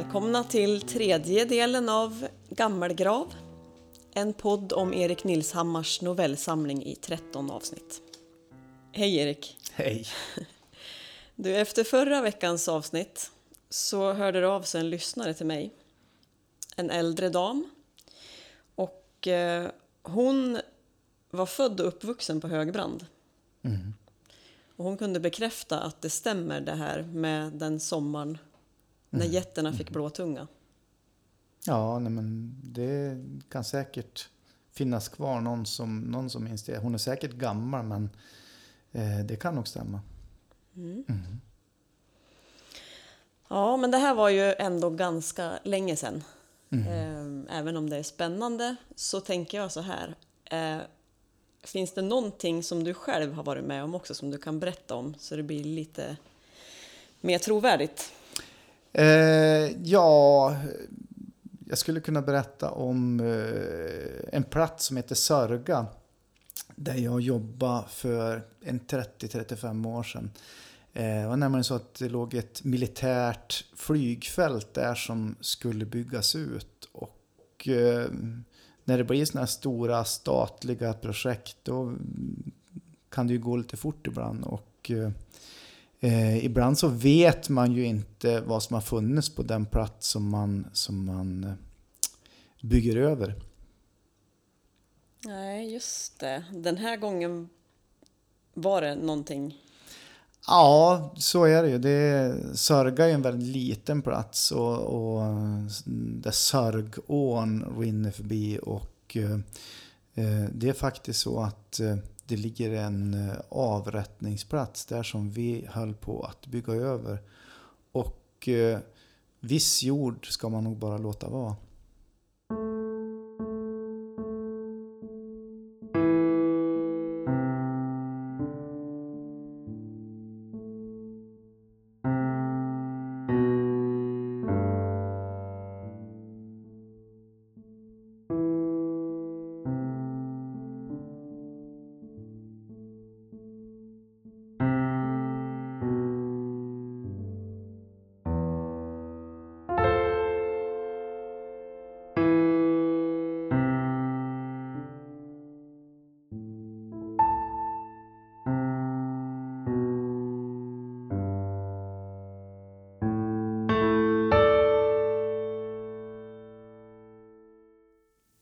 Välkomna till tredje delen av Gammelgrav. En podd om Erik Nilshammars novellsamling i 13 avsnitt. Hej Erik! Hej! Du, efter förra veckans avsnitt så hörde det av sig en lyssnare till mig. En äldre dam. Och eh, hon var född och uppvuxen på Högbrand. Mm. Och hon kunde bekräfta att det stämmer det här med den sommaren när Mm. getterna fick blåtunga. Ja, nej, men det kan säkert finnas kvar någon som, någon som minns det. Hon är säkert gammal, men eh, det kan nog stämma. Mm. Mm. Ja, men det här var ju ändå ganska länge sedan. Mm. Eh, Även om det är spännande så tänker jag så här. Eh, Finns det någonting som du själv har varit med om också som du kan berätta om så det blir lite mer trovärdigt? Eh, ja, jag skulle kunna berätta om eh, en plats som heter Sörga. Där jag jobbade för en 30-35 år sedan. Eh, det var nämligen så att det låg ett militärt flygfält där som skulle byggas ut. Och eh, när det blir sådana här stora statliga projekt då kan det ju gå lite fort ibland. Och eh, eh, ibland så vet man ju inte vad som har funnits på den plats som man, som man eh, bygger över. Nej, just det. Den här gången var det någonting. Ja, så är det ju. Det Sörga är en väldigt liten plats och, och där Sörgån rinner förbi. Och eh, eh, det är faktiskt så att eh, det ligger en eh, avrättningsplats där som vi höll på att bygga över. Och eh, viss jord ska man nog bara låta vara.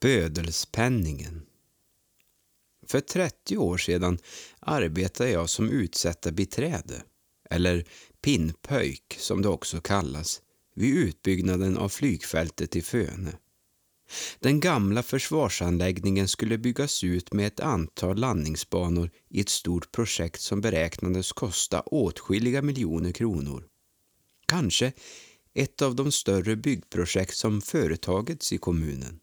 Bödelspenningen. För 30 år sedan arbetade jag som utsättarbiträde, eller pinnpöjk som det också kallas, vid utbyggnaden av flygfältet i Föne. Den gamla försvarsanläggningen skulle byggas ut med ett antal landningsbanor i ett stort projekt som beräknades kosta åtskilliga miljoner kronor. Kanske ett av de större byggprojekt som företagits i kommunen.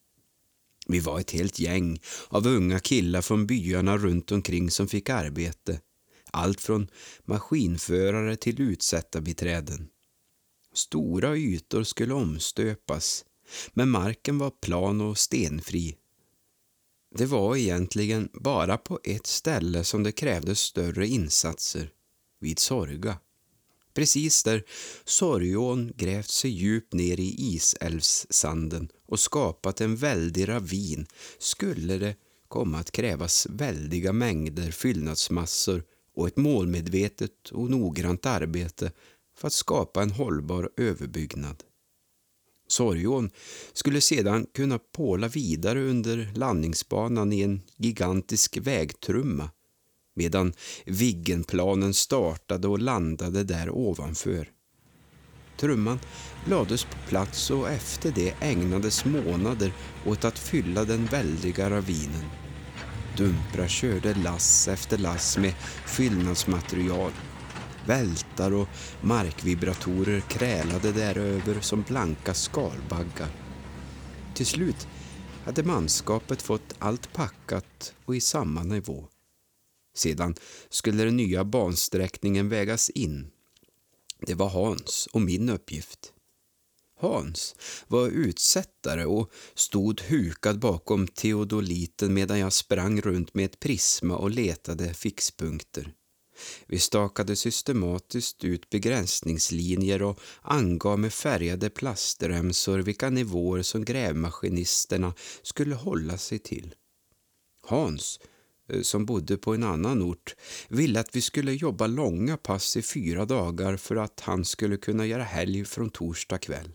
Vi var ett helt gäng av unga killar från byarna runt omkring som fick arbete. Allt från maskinförare till utsättarbiträden. Stora ytor skulle omstöpas, men marken var plan och stenfri. Det var egentligen bara på ett ställe som det krävdes större insatser, vid Sorga. Precis där Sorgån grävt sig djupt ner i Isälvssanden och skapat en väldig ravin skulle det komma att krävas väldiga mängder fyllnadsmassor och ett målmedvetet och noggrant arbete för att skapa en hållbar överbyggnad. Sorgån skulle sedan kunna påla vidare under landningsbanan i en gigantisk vägtrumma medan Viggenplanen startade och landade där ovanför. Trumman lades på plats och efter det ägnades månader åt att fylla den väldiga ravinen. Dumpra körde lass efter lass med fyllnadsmaterial. Vältar och markvibratorer krälade däröver som blanka skalbaggar. Till slut hade manskapet fått allt packat och i samma nivå. Sedan skulle den nya bansträckningen vägas in. Det var Hans och min uppgift. Hans var utsättare och stod hukad bakom teodoliten medan jag sprang runt med ett prisma och letade fixpunkter. Vi stakade systematiskt ut begränsningslinjer och angav med färgade plastremsor vilka nivåer som grävmaskinisterna skulle hålla sig till. Hans, Eh, som bodde på en annan ort, ville att vi skulle jobba långa pass i fyra dagar för att han skulle kunna göra helg från torsdag kväll.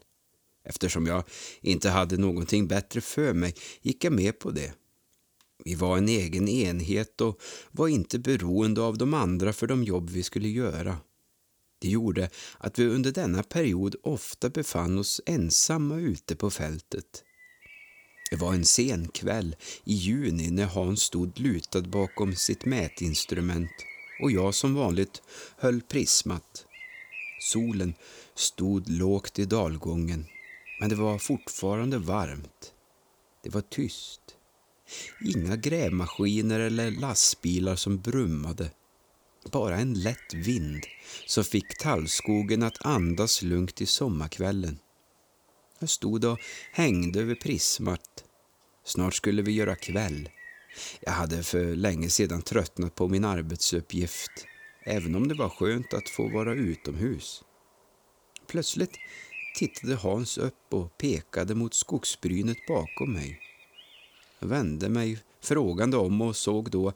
Eftersom jag inte hade någonting bättre för mig gick jag med på det. Vi var en egen enhet och var inte beroende av de andra för de jobb vi skulle göra. Det gjorde att vi under denna period ofta befann oss ensamma ute på fältet. Det var en sen kväll i juni när Hans stod lutad bakom sitt mätinstrument och jag som vanligt höll prismat. Solen stod lågt i dalgången, men det var fortfarande varmt. Det var tyst. Inga grävmaskiner eller lastbilar som brummade. Bara en lätt vind som fick tallskogen att andas lugnt i sommarkvällen. Jag stod och hängde över prismat. Snart skulle vi göra kväll. Jag hade för länge sedan tröttnat på min arbetsuppgift, även om det var skönt att få vara utomhus. Plötsligt tittade Hans upp och pekade mot skogsbrynet bakom mig. Jag vände mig frågande om och såg då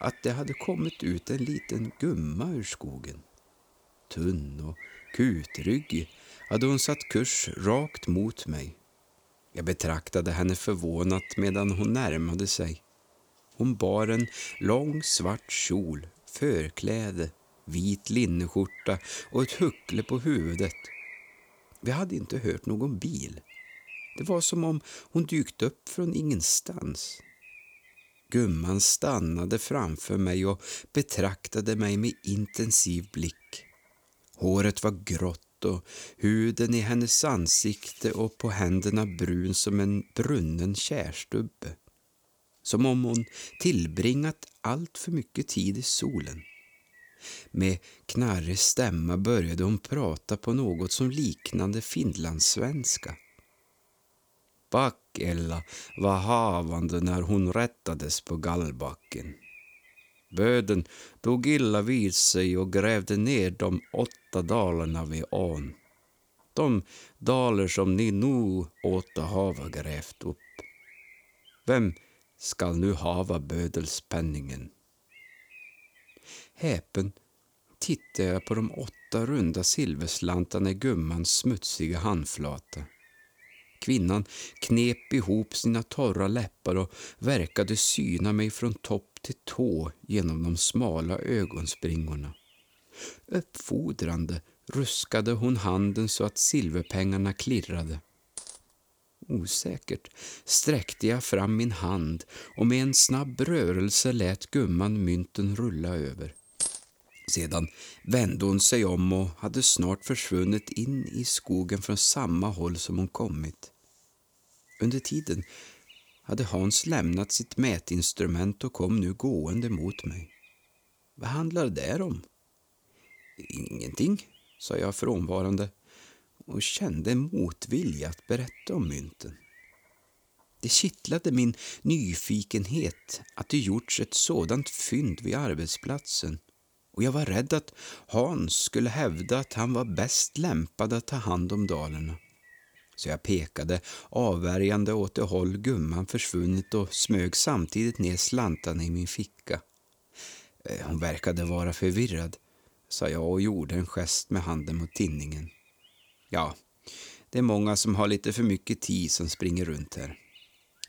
att det hade kommit ut en liten gumma ur skogen. Tunn och kutryggig hade hon satt kurs rakt mot mig. Jag betraktade henne förvånat medan hon närmade sig. Hon bar en lång svart kjol, förkläde, vit linneskjorta och ett huckle på huvudet. Vi hade inte hört någon bil. Det var som om hon dykt upp från ingenstans. Gumman stannade framför mig och betraktade mig med intensiv blick. Håret var grått och huden i hennes ansikte och på händerna brun som en brunnen kärstubbe. Som om hon tillbringat allt för mycket tid i solen. Med knarrig stämma började hon prata på något som liknande finlandssvenska. Backella var havande när hon rättades på gallbacken. Böden tog illa vid sig och grävde ner de åtta dalarna vid ån. De daler som ni nu åter hava grävt upp. Vem skall nu hava bödelspenningen? Häpen tittade jag på de åtta runda silverslantarna i gummans smutsiga handflata. Kvinnan knep ihop sina torra läppar och verkade syna mig från topp till tå genom de smala ögonspringorna. Uppfordrande ruskade hon handen så att silverpengarna klirrade. Osäkert sträckte jag fram min hand och med en snabb rörelse lät gumman mynten rulla över. Sedan vände hon sig om och hade snart försvunnit in i skogen från samma håll som hon kommit. Under tiden hade Hans lämnat sitt mätinstrument och kom nu gående mot mig. Vad handlar det om? Ingenting, sa jag frånvarande och kände motvilja att berätta om mynten. Det kittlade min nyfikenhet att det gjorts ett sådant fynd vid arbetsplatsen och jag var rädd att Hans skulle hävda att han var bäst lämpad att ta hand om dalerna. Så jag pekade avvärjande åt det håll gumman försvunnit och smög samtidigt ner slantarna i min ficka. Eh, hon verkade vara förvirrad, sa jag och gjorde en gest med handen mot tinningen. Ja, det är många som har lite för mycket tid som springer runt här.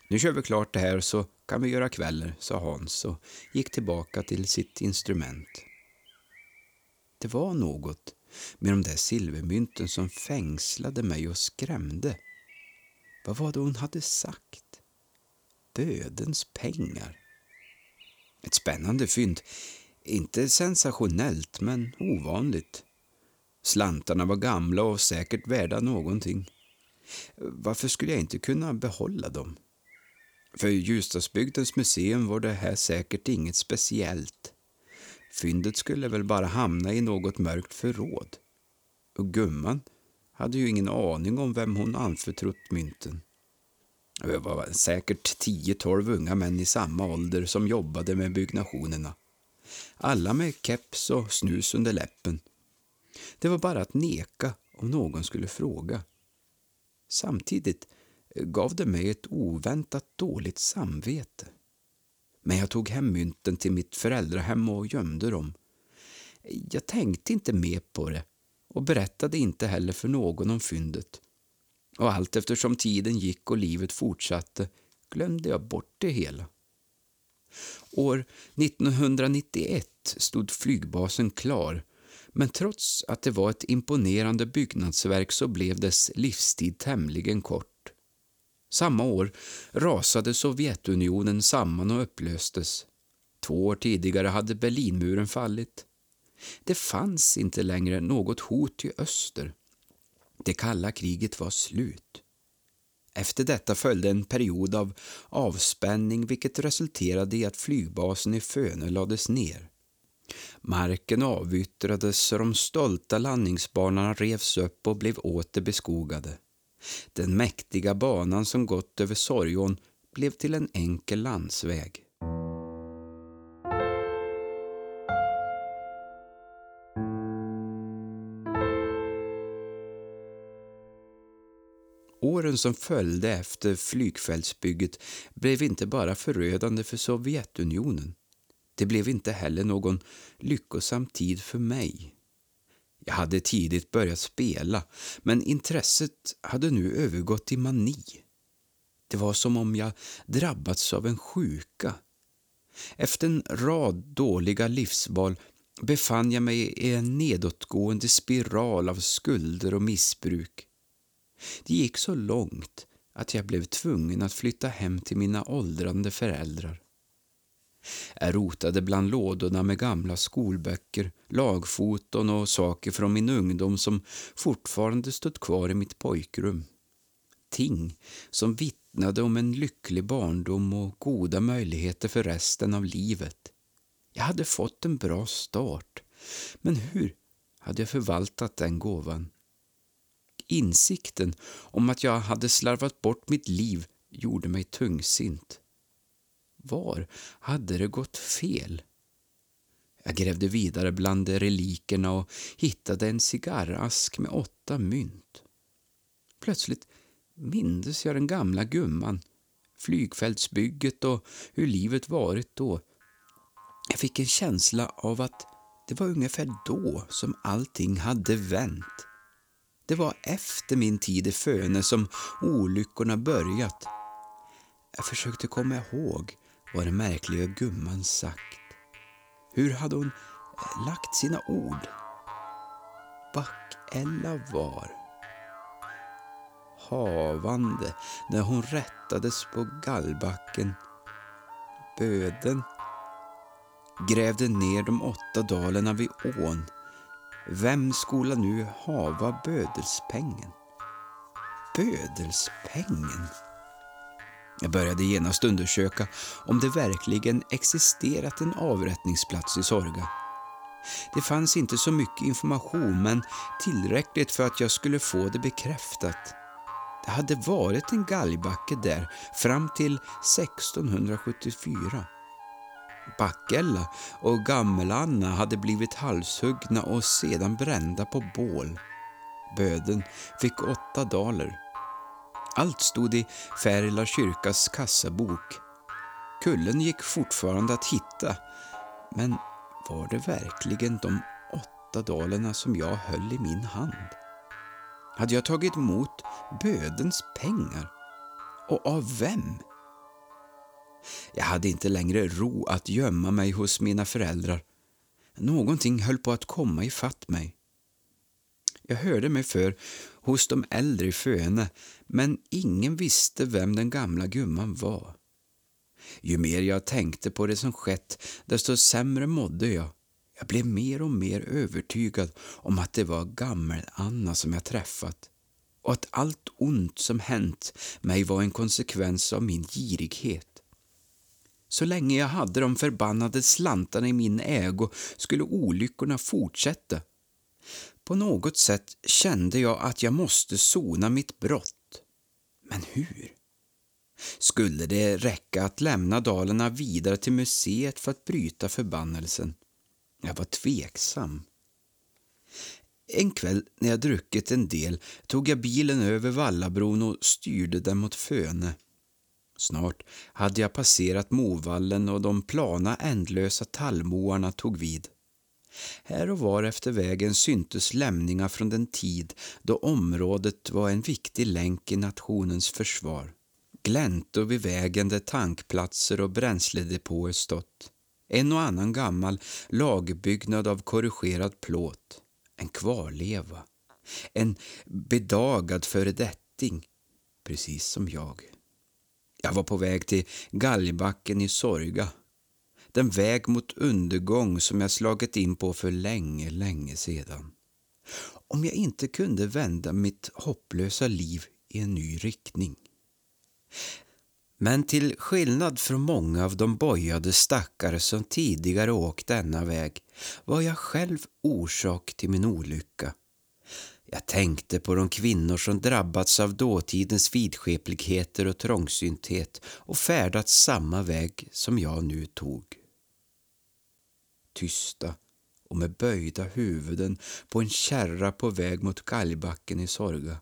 Nu kör vi klart det här så kan vi göra kvällar, sa Hans och gick tillbaka till sitt instrument. Det var något med de där silvermynten som fängslade mig och skrämde. Vad var det hon hade sagt? Dödens pengar. Ett spännande fynd. Inte sensationellt, men ovanligt. Slantarna var gamla och säkert värda någonting. Varför skulle jag inte kunna behålla dem? För Ljusdalsbygdens museum var det här säkert inget speciellt. Fyndet skulle väl bara hamna i något mörkt förråd. Och gumman hade ju ingen aning om vem hon anförtrott mynten. Det var säkert 10-12 unga män i samma ålder som jobbade med byggnationerna. Alla med keps och snus under läppen. Det var bara att neka om någon skulle fråga. Samtidigt gav det mig ett oväntat dåligt samvete. Men jag tog hem mynten till mitt föräldrahem och gömde dem. Jag tänkte inte mer på det och berättade inte heller för någon om fyndet. Och allt eftersom tiden gick och livet fortsatte glömde jag bort det hela. År 1991 stod flygbasen klar men trots att det var ett imponerande byggnadsverk så blev dess livstid tämligen kort. Samma år rasade Sovjetunionen samman och upplöstes. Två år tidigare hade Berlinmuren fallit. Det fanns inte längre något hot i öster. Det kalla kriget var slut. Efter detta följde en period av avspänning vilket resulterade i att flygbasen i Fönö lades ner. Marken avyttrades och de stolta landningsbanorna revs upp och blev åter beskogade. Den mäktiga banan som gått över Sorgon blev till en enkel landsväg. Åren som följde efter flygfältsbygget blev inte bara förödande för Sovjetunionen. Det blev inte heller någon lyckosam tid för mig. Jag hade tidigt börjat spela, men intresset hade nu övergått i mani. Det var som om jag drabbats av en sjuka. Efter en rad dåliga livsval befann jag mig i en nedåtgående spiral av skulder och missbruk. Det gick så långt att jag blev tvungen att flytta hem till mina åldrande föräldrar. Jag rotade bland lådorna med gamla skolböcker, lagfoton och saker från min ungdom som fortfarande stått kvar i mitt pojkrum. Ting som vittnade om en lycklig barndom och goda möjligheter för resten av livet. Jag hade fått en bra start, men hur hade jag förvaltat den gåvan? Insikten om att jag hade slarvat bort mitt liv gjorde mig tungsint. Var hade det gått fel? Jag grävde vidare bland relikerna och hittade en cigarrask med åtta mynt. Plötsligt mindes jag den gamla gumman, flygfältsbygget och hur livet varit då. Jag fick en känsla av att det var ungefär då som allting hade vänt. Det var efter min tid i Föne som olyckorna börjat. Jag försökte komma ihåg vad den märkliga gumman sagt. Hur hade hon eh, lagt sina ord? Back-Ella var havande när hon rättades på gallbacken. Böden grävde ner de åtta dalarna vid ån. Vem skola nu hava bödelspengen? Bödelspengen? Jag började genast undersöka om det verkligen existerat en avrättningsplats i Sorga. Det fanns inte så mycket information, men tillräckligt för att jag skulle få det bekräftat. Det hade varit en galgbacke där fram till 1674. Backella och Gammelanna hade blivit halshuggna och sedan brända på bål. Böden fick åtta daler. Allt stod i Färila kyrkas kassabok. Kullen gick fortfarande att hitta, men var det verkligen de åtta dalerna som jag höll i min hand? Hade jag tagit emot bödens pengar? Och av vem? Jag hade inte längre ro att gömma mig hos mina föräldrar. Någonting höll på att komma ifatt mig. Jag hörde mig för hos de äldre i Föne, men ingen visste vem den gamla gumman var. Ju mer jag tänkte på det som skett, desto sämre mådde jag. Jag blev mer och mer övertygad om att det var gammel-Anna som jag träffat och att allt ont som hänt mig var en konsekvens av min girighet. Så länge jag hade de förbannade slantarna i min ägo skulle olyckorna fortsätta. På något sätt kände jag att jag måste sona mitt brott. Men hur? Skulle det räcka att lämna Dalarna vidare till museet för att bryta förbannelsen? Jag var tveksam. En kväll när jag druckit en del tog jag bilen över Vallabron och styrde den mot Föne. Snart hade jag passerat Movallen och de plana ändlösa tallmoarna tog vid. Här och var efter vägen syntes lämningar från den tid då området var en viktig länk i nationens försvar. Gläntor vid vägen där tankplatser och bränsledepåer stått. En och annan gammal lagbyggnad av korrigerad plåt. En kvarleva. En bedagad föredetting, precis som jag. Jag var på väg till Galgbacken i Sorga. Den väg mot undergång som jag slagit in på för länge, länge sedan. Om jag inte kunde vända mitt hopplösa liv i en ny riktning. Men till skillnad från många av de bojade stackare som tidigare åkt denna väg var jag själv orsak till min olycka. Jag tänkte på de kvinnor som drabbats av dåtidens vidskepligheter och trångsynthet och färdats samma väg som jag nu tog. Tysta och med böjda huvuden på en kärra på väg mot galgbacken i Sorga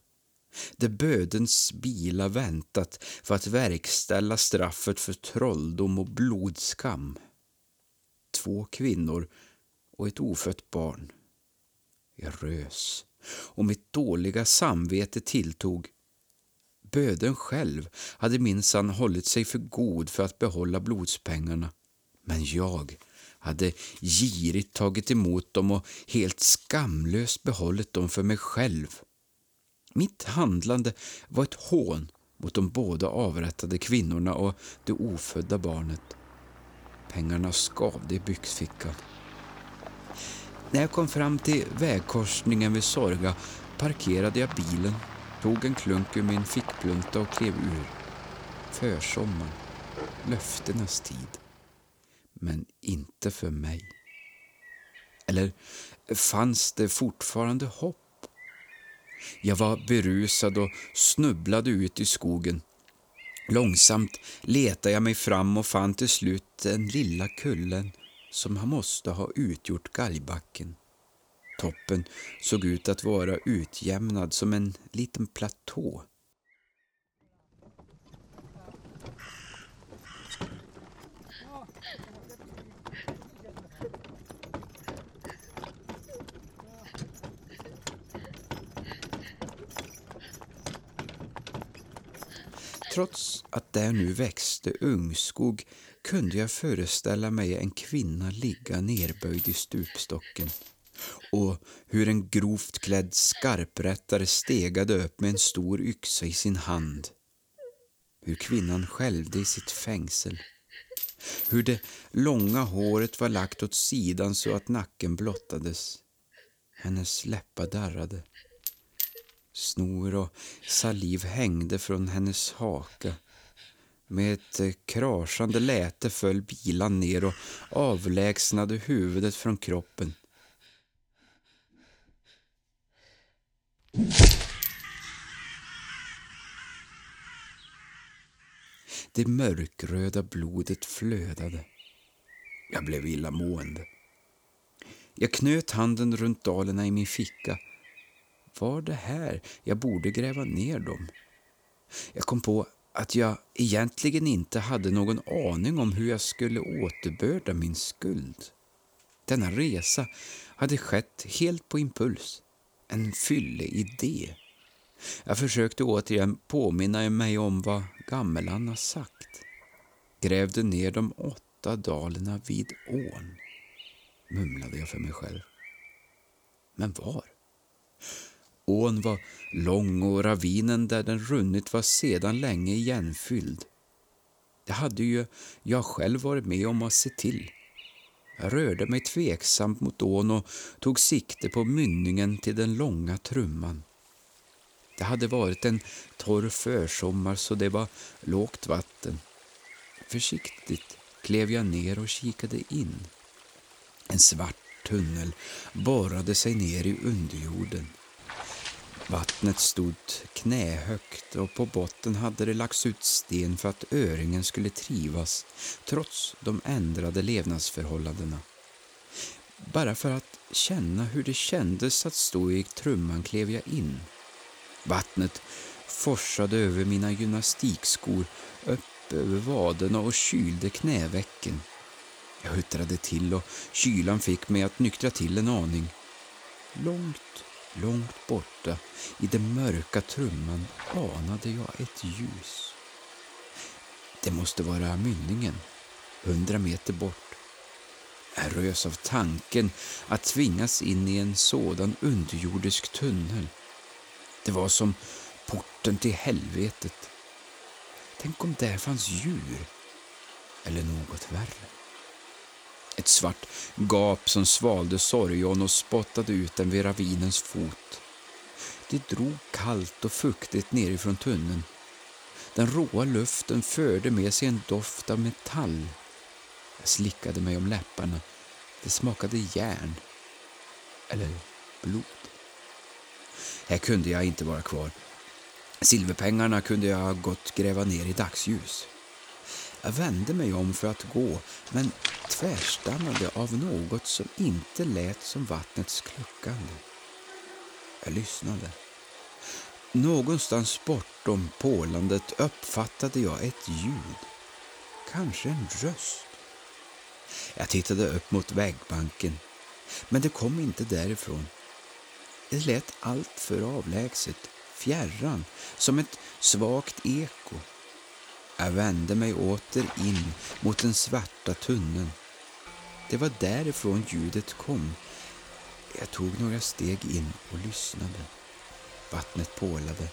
där bödens bilar väntat för att verkställa straffet för trolldom och blodskam. Två kvinnor och ett ofött barn. Jag rös och mitt dåliga samvete tilltog. Böden själv hade minsann hållit sig för god för att behålla blodspengarna. Men jag hade girigt tagit emot dem och helt skamlöst behållit dem för mig själv. Mitt handlande var ett hån mot de båda avrättade kvinnorna och det ofödda barnet. Pengarna skavde i byxfickan. När jag kom fram till vägkorsningen vid Sorga parkerade jag bilen, tog en klunk ur min fickplunta och klev ur. Försommar, löftenas tid. Men inte för mig. Eller fanns det fortfarande hopp? Jag var berusad och snubblade ut i skogen. Långsamt letade jag mig fram och fann till slut den lilla kullen som måste ha utgjort galgbacken. Toppen såg ut att vara utjämnad som en liten platå. Trots att där nu växte ungskog kunde jag föreställa mig en kvinna ligga nerböjd i stupstocken och hur en grovt klädd skarprättare stegade upp med en stor yxa i sin hand. Hur kvinnan skälvde i sitt fängsel. Hur det långa håret var lagt åt sidan så att nacken blottades. Hennes läppar darrade. Snor och saliv hängde från hennes haka. Med ett eh, krasande läte föll bilan ner och avlägsnade huvudet från kroppen. Det mörkröda blodet flödade. Jag blev illamående. Jag knöt handen runt dalerna i min ficka var det här jag borde gräva ner dem? Jag kom på att jag egentligen inte hade någon aning om hur jag skulle återbörda min skuld. Denna resa hade skett helt på impuls, en fylleidé. Jag försökte återigen påminna mig om vad Gammelanna sagt. Grävde ner de åtta dalerna vid ån, mumlade jag för mig själv. Men var? Ån var lång och ravinen där den runnit var sedan länge igenfylld. Det hade ju jag själv varit med om att se till. Jag rörde mig tveksamt mot ån och tog sikte på mynningen till den långa trumman. Det hade varit en torr försommar så det var lågt vatten. Försiktigt klev jag ner och kikade in. En svart tunnel borrade sig ner i underjorden. Vattnet stod knähögt och på botten hade det lagts ut sten för att öringen skulle trivas trots de ändrade levnadsförhållandena. Bara för att känna hur det kändes att stå i trumman klev jag in. Vattnet forsade över mina gymnastikskor, upp över vaderna och kylde knävecken. Jag huttrade till och kylan fick mig att nyktra till en aning. Långt Långt borta i den mörka trumman anade jag ett ljus. Det måste vara mynningen, hundra meter bort. Jag rös av tanken att tvingas in i en sådan underjordisk tunnel. Det var som porten till helvetet. Tänk om där fanns djur, eller något värre. Ett svart gap som svalde sorgon och spottade ut den vid ravinens fot. Det drog kallt och fuktigt nerifrån tunneln. Den råa luften förde med sig en doft av metall. Jag slickade mig om läpparna. Det smakade järn. Eller blod. Här kunde jag inte vara kvar. Silverpengarna kunde jag gott gräva ner i dagsljus. Jag vände mig om för att gå, men tvärstannade av något som inte lät som vattnets kluckande. Jag lyssnade. Någonstans bortom pålandet uppfattade jag ett ljud. Kanske en röst. Jag tittade upp mot vägbanken, men det kom inte därifrån. Det lät alltför avlägset, fjärran, som ett svagt eko. Jag vände mig åter in mot den svarta tunneln. Det var därifrån ljudet kom. Jag tog några steg in och lyssnade. Vattnet pålade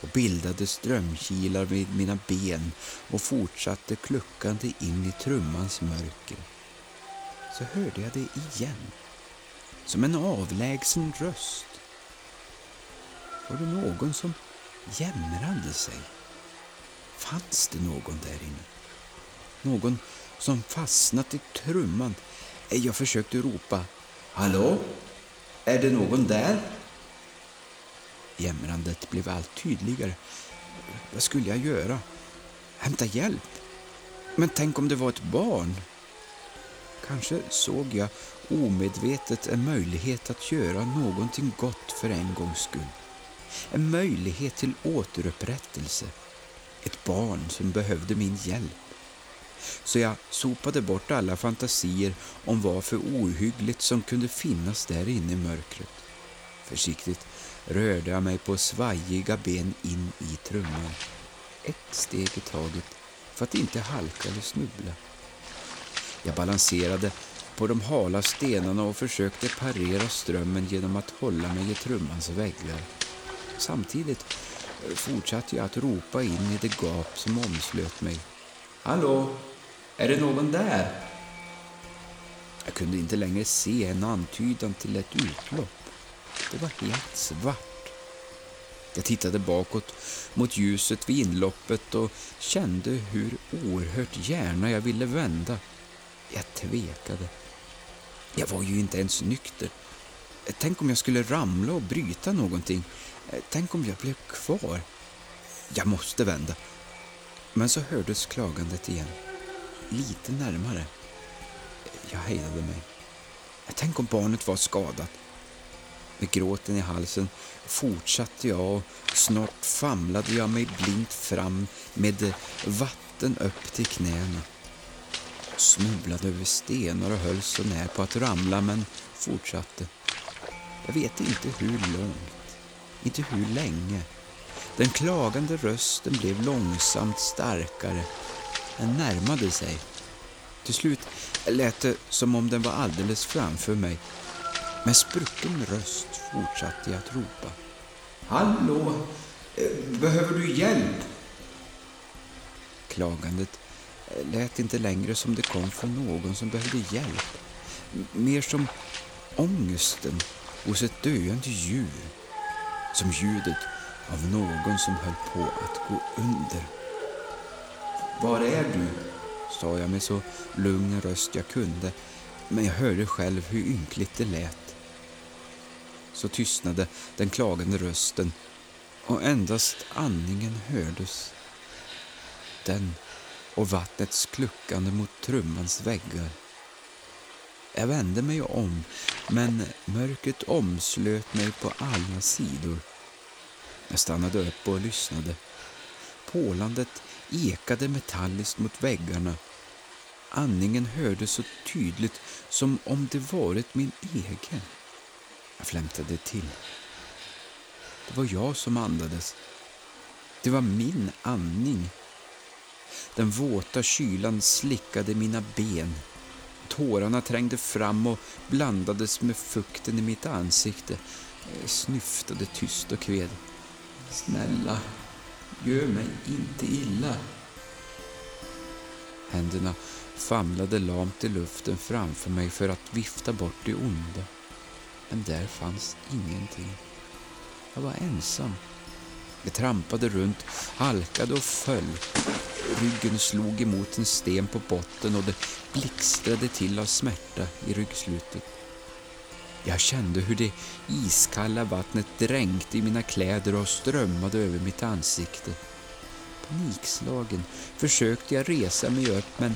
och bildade strömkilar vid mina ben och fortsatte kluckande in i trummans mörker. Så hörde jag det igen, som en avlägsen röst. Var det någon som jämrade sig? Fanns det någon där inne? Någon som fastnat i trumman? Jag försökte ropa. Hallå? Är det någon där? Jämrandet blev allt tydligare. Vad skulle jag göra? Hämta hjälp? Men tänk om det var ett barn? Kanske såg jag omedvetet en möjlighet att göra någonting gott för en gångs skull. En möjlighet till återupprättelse. Ett barn som behövde min hjälp. Så jag sopade bort alla fantasier om vad för ohyggligt som kunde finnas där inne i mörkret. Försiktigt rörde jag mig på svajiga ben in i trumman. Ett steg i taget för att inte halka eller snubbla. Jag balanserade på de hala stenarna och försökte parera strömmen genom att hålla mig i trummans väggar. Samtidigt fortsatte jag att ropa in i det gap som omslöt mig. Hallå, är det någon där? Jag kunde inte längre se en antydan till ett utlopp. Det var helt svart. Jag tittade bakåt mot ljuset vid inloppet och kände hur oerhört gärna jag ville vända. Jag tvekade. Jag var ju inte ens nykter. Tänk om jag skulle ramla och bryta någonting. Eh, tänk om jag blev kvar. Jag måste vända. Men så hördes klagandet igen. Lite närmare. Jag hejdade mig. Eh, tänk om barnet var skadat. Med gråten i halsen fortsatte jag och snart famlade jag mig blint fram med vatten upp till knäna. Snubblade över stenar och höll så när på att ramla men fortsatte. Jag vet inte hur långt, inte hur länge. Den klagande rösten blev långsamt starkare. Den närmade sig. Till slut lät det som om den var alldeles framför mig. Med sprucken röst fortsatte jag att ropa. Hallå! Eh, behöver du hjälp? Klagandet eh, lät inte längre som det kom från någon som behövde hjälp. Mer som ångesten hos ett döende djur. Som ljudet av någon som höll på att gå under. Var är du? sa jag med så lugn röst jag kunde, men jag hörde själv hur ynkligt det lät. så tystnade den klagande rösten och endast andningen hördes. Den och vattnets kluckande mot trummans väggar. Jag vände mig om, men mörkret omslöt mig på alla sidor. Jag stannade upp och lyssnade. Pålandet ekade metalliskt mot väggarna. Andningen hördes så tydligt som om det varit min egen. Jag flämtade till. Det var jag som andades. Det var min andning. Den våta kylan slickade mina ben. Tårarna trängde fram och blandades med fukten i mitt ansikte. Jag snyftade tyst och kved. Snälla, gör mig inte illa. Händerna famlade lamt i luften framför mig för att vifta bort det onda. Men där fanns ingenting. Jag var ensam. Jag trampade runt, halkade och föll. Ryggen slog emot en sten på botten och det blixtrade till av smärta i ryggslutet. Jag kände hur det iskalla vattnet dränkte i mina kläder och strömmade över mitt ansikte. Panikslagen försökte jag resa mig upp men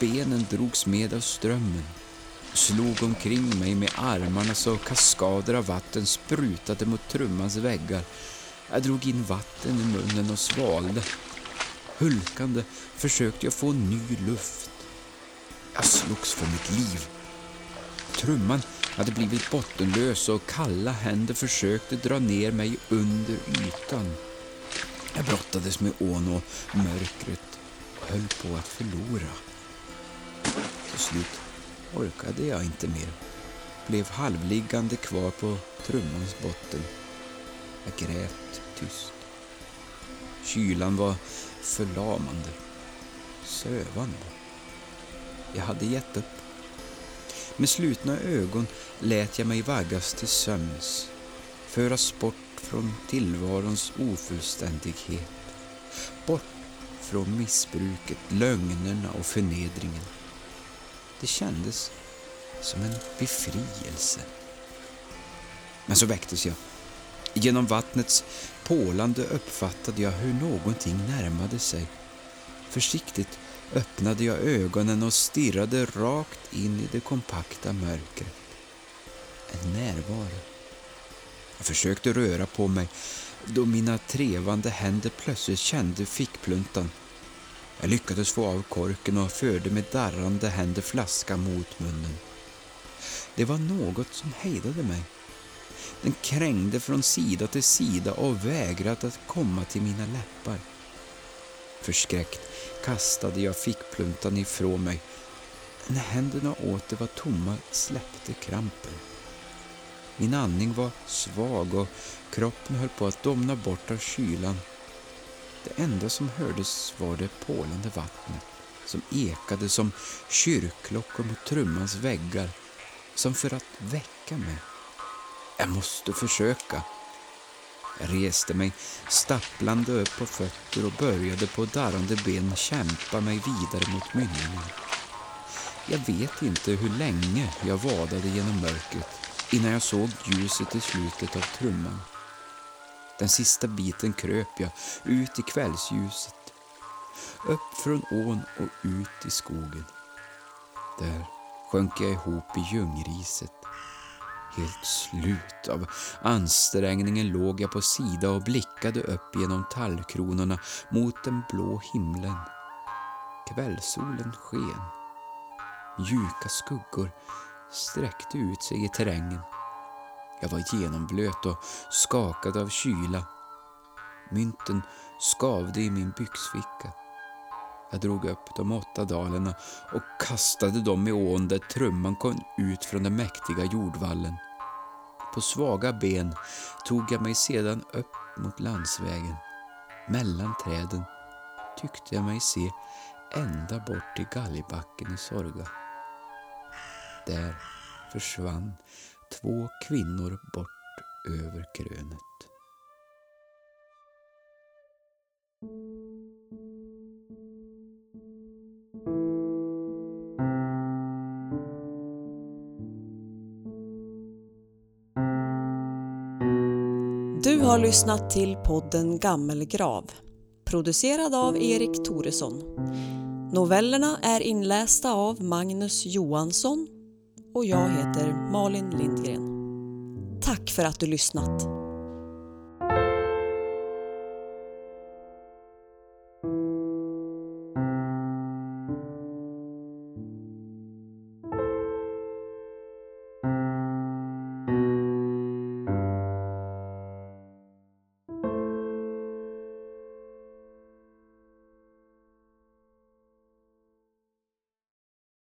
benen drogs med av strömmen. Slog omkring mig med armarna så kaskader av vatten sprutade mot trummans väggar. Jag drog in vatten i munnen och svalde. Hulkande försökte jag få ny luft. Jag slogs för mitt liv. Trumman hade blivit bottenlös och kalla händer försökte dra ner mig under ytan. Jag brottades med ån och mörkret och höll på att förlora. Till slut orkade jag inte mer. Blev halvliggande kvar på trummans botten. Jag grät tyst. Kylan var förlamande, sövande. Jag hade gett upp. Med slutna ögon lät jag mig vaggas till sömns, föras bort från tillvarons ofullständighet, bort från missbruket, lögnerna och förnedringen. Det kändes som en befrielse. Men så väcktes jag. Genom vattnets pålande uppfattade jag hur någonting närmade sig. Försiktigt öppnade jag ögonen och stirrade rakt in i det kompakta mörkret. En närvaro. Jag försökte röra på mig då mina trevande händer plötsligt kände fickpluntan. Jag lyckades få av korken och förde med darrande händer flaskan mot munnen. Det var något som hejdade mig. Den krängde från sida till sida och vägrade att komma till mina läppar. Förskräckt kastade jag fickpluntan ifrån mig. När händerna åter var tomma släppte krampen. Min andning var svag och kroppen höll på att domna bort av kylan. Det enda som hördes var det pålande vattnet som ekade som kyrkklockor mot trummans väggar, som för att väcka mig. Jag måste försöka. Jag reste mig stapplande upp på fötter och började på darrande ben kämpa mig vidare mot mynningen. Jag vet inte hur länge jag vadade genom mörkret innan jag såg ljuset i slutet av trumman. Den sista biten kröp jag ut i kvällsljuset, upp från ån och ut i skogen. Där sjönk jag ihop i ljungriset. Helt slut av ansträngningen låg jag på sida och blickade upp genom tallkronorna mot den blå himlen. Kvällssolen sken. Mjuka skuggor sträckte ut sig i terrängen. Jag var genomblöt och skakad av kyla. Mynten skavde i min byxficka. Jag drog upp de åtta dalerna och kastade dem i ån där trumman kom ut från den mäktiga jordvallen. På svaga ben tog jag mig sedan upp mot landsvägen. Mellan träden tyckte jag mig se ända bort till galgbacken i Sorga. Där försvann två kvinnor bort över krönet. Har lyssnat till podden Gammelgrav, producerad av Erik Toresson. Novellerna är inlästa av Magnus Johansson och jag heter Malin Lindgren. Tack för att du lyssnat!